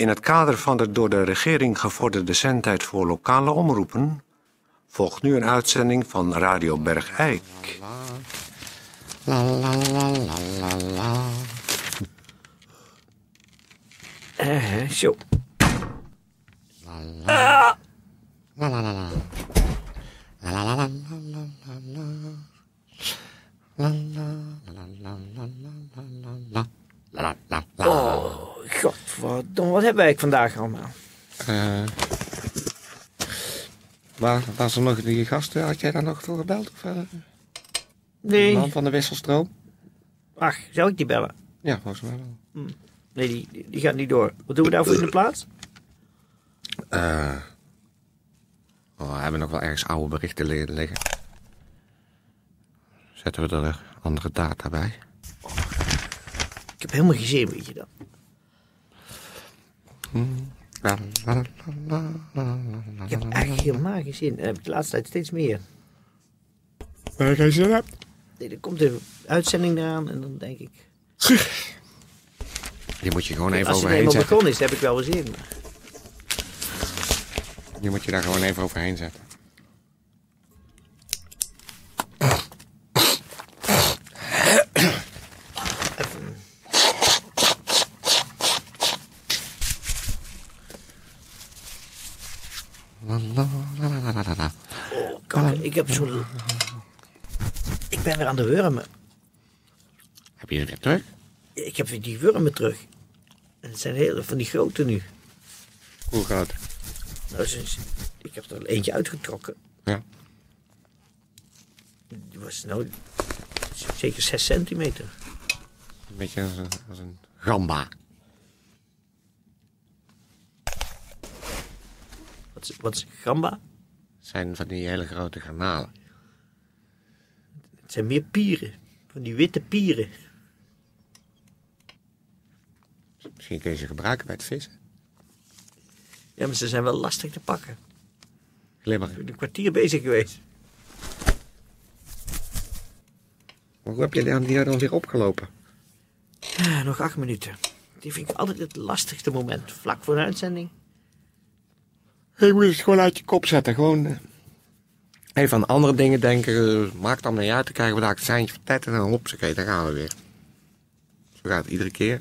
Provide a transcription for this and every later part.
In het kader van de door de regering gevorderde zendtijd voor lokale omroepen volgt nu een uitzending van Radio Bergijk. La la la la la la. Eh, zo. La la la la. La la la la la la la. La la la la la la la la. La la la. Oh, godverdomme. Wat hebben wij vandaag allemaal? Eh, waar was er nog die gasten? Had jij daar nog voor gebeld? Of, de Nee. man van de wisselstroom? Ach, zou ik die bellen? Ja, volgens mij wel. Nee, die, die, die gaat niet door. Wat doen we daarvoor in de plaats? Eh, oh, we hebben nog wel ergens oude berichten li- liggen. Zetten we er andere data bij? Ik heb helemaal geen zin, weet je dat. Ik heb echt helemaal geen zin. En heb ik de laatste tijd steeds meer. Waar je geen zin hebt? Nee, er komt een uitzending eraan en dan denk ik... Die moet je gewoon even Als het overheen eenmaal zetten. begonnen is, heb ik wel weer zin. Die moet je daar gewoon even overheen zetten. La, la, la, la, la, la, la. Kijk, ik heb zo'n... Ik ben weer aan de wurmen. Heb je het weer terug? Ik heb weer die wurmen terug. En het zijn hele van die grote nu. Hoe groot? Nou, ze- ik heb er eentje uitgetrokken. Ja. Die was nou zeker 6 centimeter. Een beetje als een, als een gamba. Wat is, wat is gamba? Zijn van die hele grote garnalen. Het zijn meer pieren. Van die witte pieren. Misschien kun je ze gebruiken bij het vissen. Ja, maar ze zijn wel lastig te pakken. Glimmer. Ik ben een kwartier bezig geweest. Maar hoe heb je die die dan weer opgelopen? Ja, nog acht minuten. Die vind ik altijd het lastigste moment. Vlak voor een uitzending. Je moet het gewoon uit je kop zetten. Gewoon eh, even aan andere dingen denken. Eh, Maakt allemaal niet uit. Dan krijgen we daar het seintje van tijd en dan hop, oké, daar gaan we weer. Zo gaat het iedere keer.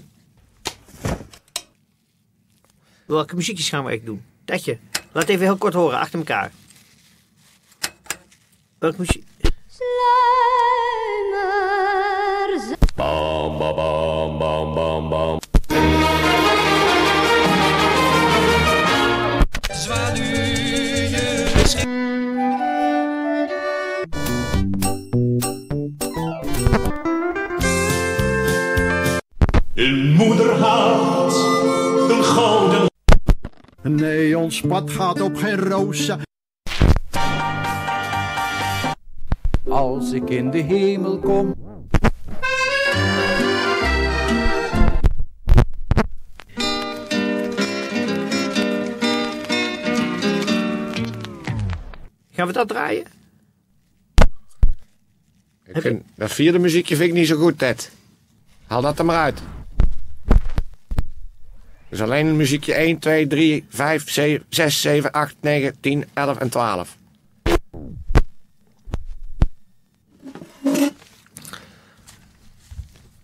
Welke muziekjes gaan we eigenlijk doen? Tetje, laat even heel kort horen, achter elkaar. Welke muziek? Had een gouden Nee, ons pad gaat op geen rozen. Als ik in de hemel kom. Gaan we dat draaien? Ik vind, dat vierde muziekje vind ik niet zo goed, Ted. Haal dat er maar uit. Dus alleen een muziekje 1, 2, 3, 5, 7, 6, 7, 8, 9, 10, 11 en 12.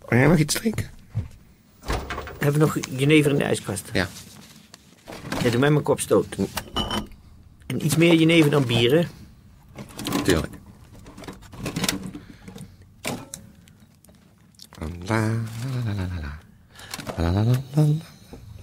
Wil jij nog iets drinken? Hebben we nog jenever in de ijskast? Ja. Ja, doe mij mijn kop stoot. En iets meer jenever dan bieren. Tuurlijk. La la la la la la. La la la la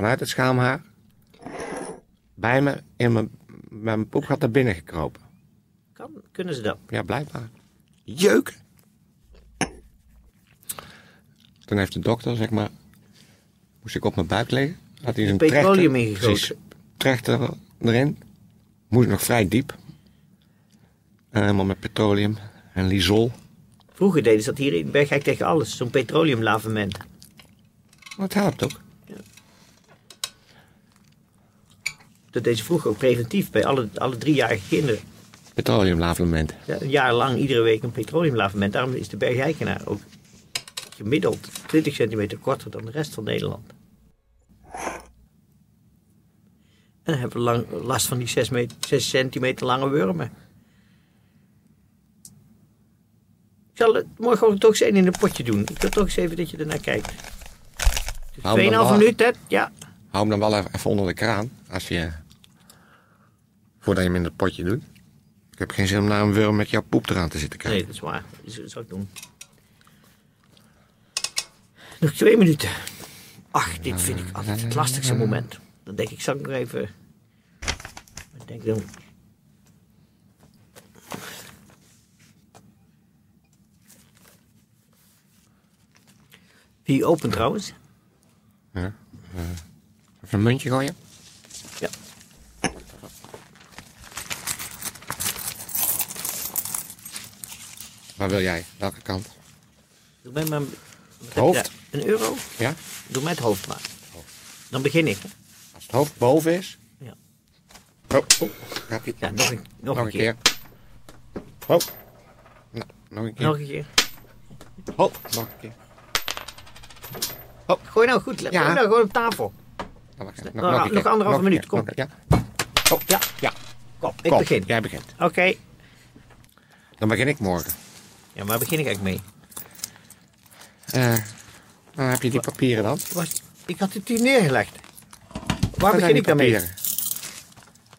vanuit het schaamhaar bij me in mijn, mijn poepgat naar binnen gekropen. Kan, kunnen ze dat? Ja, blijkbaar. Jeuk. Toen heeft de dokter, zeg maar, moest ik op mijn buik liggen. Had hij een petroleum trechter, ingegoten. precies, trechter erin. Moest nog vrij diep. En helemaal met petroleum en lisol. Vroeger deden ze dat hier in Bergijk tegen alles. Zo'n petroleumlavement. Het helpt ook. Dat deden ze vroeger ook preventief bij alle, alle driejarige kinderen. Petroleumlavement. Ja, een jaar lang iedere week een petroleumlavement. Daarom is de Bergijkenaar ook gemiddeld 20 centimeter korter dan de rest van Nederland. En dan hebben we lang, last van die 6, meter, 6 centimeter lange wurmen. Ik zal het morgen ook toch eens een in een potje doen. Ik wil toch eens even dat je ernaar kijkt. Hou hem dan 2,5 wel- minuut, hè? Ja. Hou hem dan wel even- onder de kraan. Als je, voordat je hem in het potje doet. Ik heb geen zin om naar een worm met jouw poep eraan te zitten kijken. Nee, dat is waar. Dat zal ik doen. Nog twee minuten. Ach, dit vind ik altijd het lastigste moment. Dan denk ik, zal ik nog even... Ik denk dan... Wie opent trouwens? Ja, eh, even een muntje gooien. Ja. Waar wil jij? Welke kant? Doe mij maar... wat heb je Hoofd? Een euro? Ja? Doe mij het hoofd maar. Dan begin ik. Als het hoofd boven is. Ja. Oh, oh. Ja, nog een, nog nog een keer. Oh. Nou, nog een keer. Nog een keer. Oh, nog een keer. Gooi nou goed. Ja. Gooi nou gewoon op tafel. Nog, nog keer. anderhalve minuut, kom. Nog een- Ja. Ja, Ja. kom. Ik Kom, begin. Jij begint. Oké. Dan begin ik morgen. Ja, waar begin ik eigenlijk mee? Eh, dan heb je die papieren dan. Was, ik had het hier neergelegd. Waar Waar begin ik dan mee?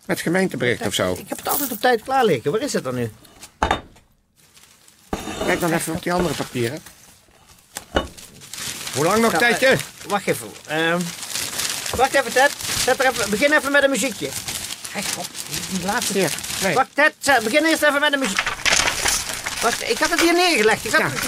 Met gemeentebericht of zo. Ik heb het altijd op tijd klaar liggen. Waar is het dan nu? Kijk dan even op die andere papieren. Hoe lang nog, Ja, tijdje? eh, wacht even. Ehm, wacht even, Ted. Zet er even, begin even met een muziekje. Kijk, op, die, laatste. Nee. Wacht, Ted. zet- Begin eerst even met een muziek. Wacht, ik had het hier neergelegd. Ik had, Ja. het,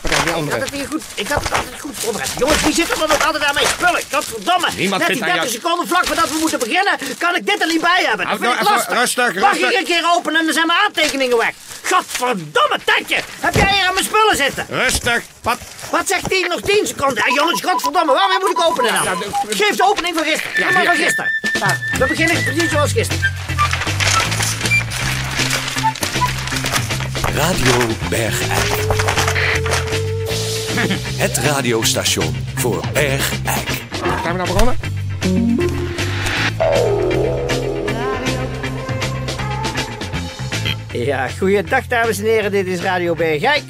Wat dan, die ik had het hier goed. Ik had het altijd goed voorbereid. Jongens, wie zit er dan ook altijd aan mijn spullen? Godverdomme. Niemand Net zit die aan 30 jou- seconden vlak voordat we moeten beginnen, kan ik dit er niet bij hebben. Dat vind ik nou, even lastig. rustig, Mag rustig. ik een keer openen en dan zijn mijn aantekeningen weg. Godverdomme, Tetje. Heb jij hier aan mijn spullen zitten? Rustig. Wat? Wat zegt hij? Nog 10 seconden. Ja, jongens, godverdomme, waarmee moet ik openen de- Geef de opening van gisteren. Ja, maar van gisteren. Ja, we beginnen precies zoals gisteren. Radio Bergijk. Het radiostation voor Bergijk. Zijn we nou begonnen? Ja, goeiedag dames en heren, dit is Radio Bergijk.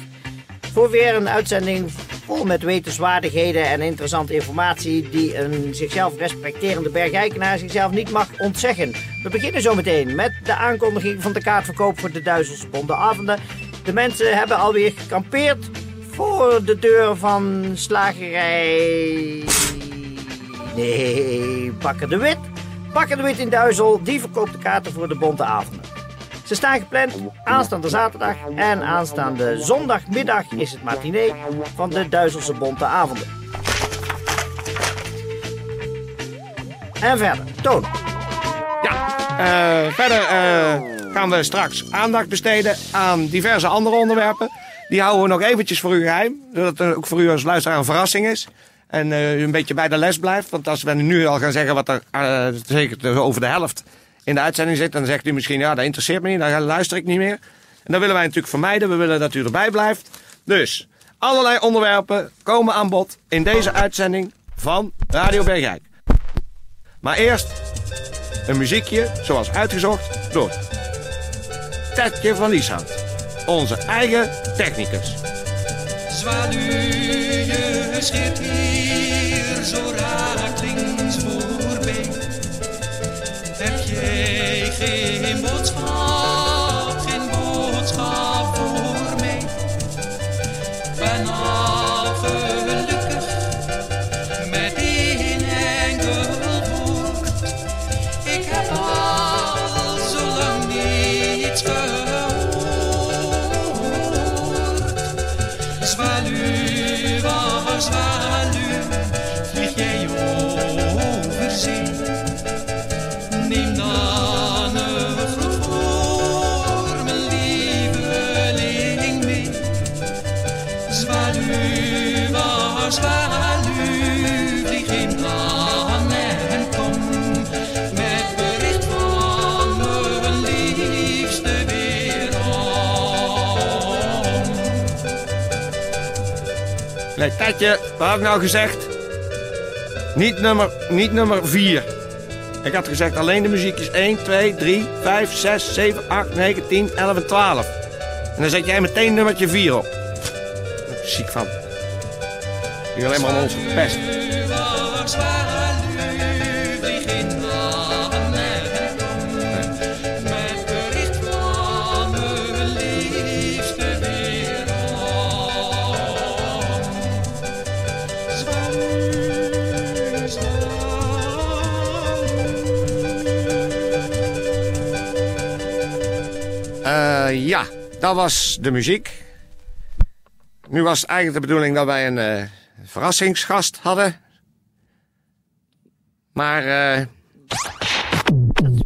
Voor weer een uitzending vol met wetenswaardigheden en interessante informatie... die een zichzelf respecterende Bergijkenaar zichzelf niet mag ontzeggen. We beginnen zo meteen met de aankondiging van de kaartverkoop voor de Duizelse Bonte Avonden. De mensen hebben alweer gekampeerd voor de deur van slagerij... Nee, Bakker de Wit. Bakker de Wit in Duizel, die verkoopt de kaarten voor de Bonte Avonden. Ze staan gepland aanstaande zaterdag en aanstaande zondagmiddag is het matinee van de Duizelse Bonte Avonden. En verder, Toon. Ja. eh, verder eh, gaan we straks aandacht besteden aan diverse andere onderwerpen. Die houden we nog eventjes voor u geheim. Zodat het ook voor u als luisteraar een verrassing is. En eh, u een beetje bij de les blijft. Want als we nu al gaan zeggen wat er zeker over de helft in de uitzending zit. Dan zegt u misschien, ja dat interesseert me niet. Dan luister ik niet meer. En dat willen wij natuurlijk vermijden. We willen dat u erbij blijft. Dus allerlei onderwerpen komen aan bod in deze uitzending van Radio Bergijk. Maar eerst een muziekje zoals uitgezocht door Tetje van Lieshout. Onze eigen technicus. Zwaluwje schiet Nee, Tetje, wat had ik nou gezegd? Niet nummer, niet nummer 4. Ik had gezegd alleen de muziekjes 1, 2, 3, 5, 6, 7, 8, 9, 10, 11 en 12. En dan zet jij meteen nummertje 4 op. Ziek van. Die alleen maar aan ons gepest. Eh, ja, dat was de muziek. Nu was het eigenlijk de bedoeling dat wij een eh, verrassingsgast hadden. Maar eh,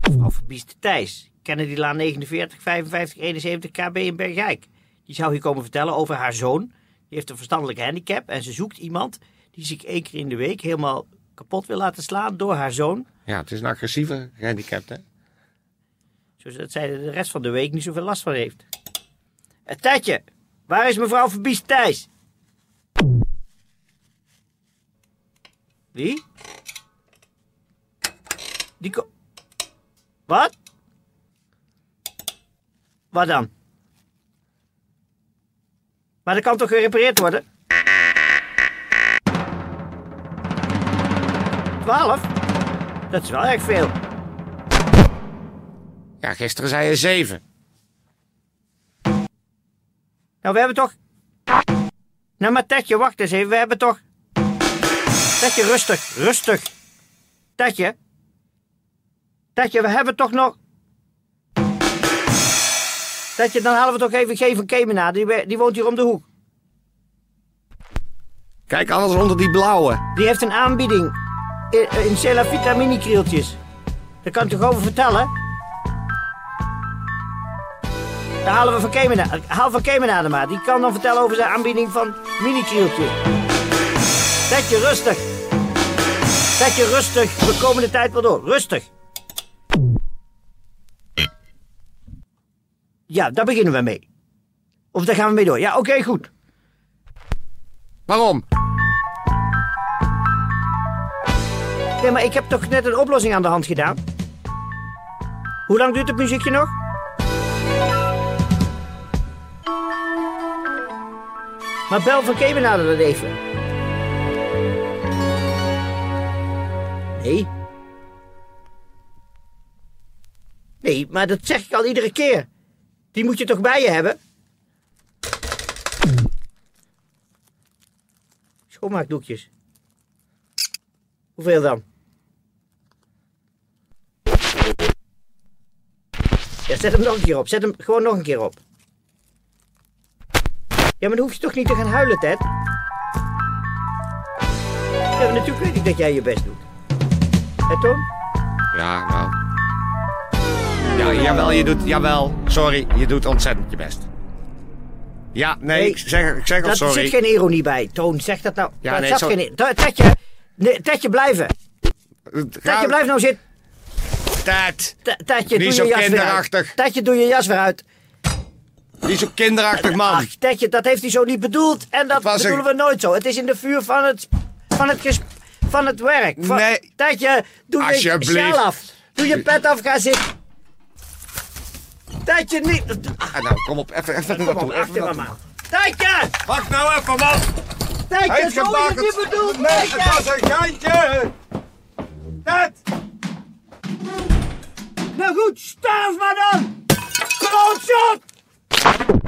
Mevrouw Verbiest Thijs, Kennedylaan 49 55 71 KB in Bergijk. Die zou hier komen vertellen over haar zoon. Die heeft een verstandelijke handicap en ze zoekt iemand die zich één keer in de week helemaal kapot wil laten slaan door haar zoon. ja, het is een agressieve gehandicapt, hè? Zodat zij er de rest van de week niet zoveel last van heeft. Uh, Tetje, waar is mevrouw Verbiest Thijs? Wie? Die ko... Wat? Wat dan? Maar dat kan toch gerepareerd worden? 12? Dat is wel erg veel. Ja, gisteren zei je 7. Nou, we hebben toch... Nou, maar Tetje, wacht eens even. We hebben toch... Tetje, rustig, rustig. Tetje. Tetje, we hebben toch nog... Tetje, dan halen we toch even G van Kemena. Die, die woont hier om de hoek. Kijk alles onder die blauwe. Die heeft een aanbieding in, in Celavita mini-krieltjes. Daar kan ik toch over vertellen? Daar halen we van Kemena. Haal van Kemena er maar. Die kan dan vertellen over zijn aanbieding van mini-krieltjes. Tetje, rustig. Tetje, rustig. We komen de tijd wel door. Rustig. Ja, daar beginnen we mee. Of daar gaan we mee door. Ja, oké, goed. Waarom? Nee, maar ik heb toch net een oplossing aan de hand gedaan? Hoe lang duurt het muziekje nog? Maar bel van Kemenade dat even. Nee. Nee, maar dat zeg ik al iedere keer. Die moet je toch bij je hebben? Schoonmaakdoekjes. Hoeveel dan? Ja, zet hem nog een keer op. Zet hem gewoon nog een keer op. Ja, maar dan hoef je toch niet te gaan huilen, Ted? Ja, maar natuurlijk weet ik dat jij je best doet. Hé, Toon? Ja, nou. Ja, jawel, je doet, jawel. Sorry, je doet ontzettend je best. Ja, nee, Nee, ik zeg, ik zeg al sorry. zit geen ironie bij. Toon, zeg dat nou. Ja, Daar nee, zat zo- geen... Te- Tetje, nee, Tetje, blijven. Tetje, blijf nou zitten. Ted, Te- Tetje, doe je jas weer uit. Tetje, doe je jas weer uit. Niet zo kinderachtig, man. Ach, Tetje, dat heeft hij zo niet bedoeld. En dat bedoelen we nooit zo. Het is in de vuur van het, van het, ges- van het werk. Van, Nee. Tetje, doe je sjaal af. Doe je pet af, ga zitten. Tetje, niet... Ah, nou, kom op, even, even Kom naartoe. op, Even achter me, man. Tetje! Wacht nou even, man. Tetje, zo is het niet bedoeld, Nee, het was een geintje. Ted! Nou goed, sterf maar dan! Klootzak! Thank you.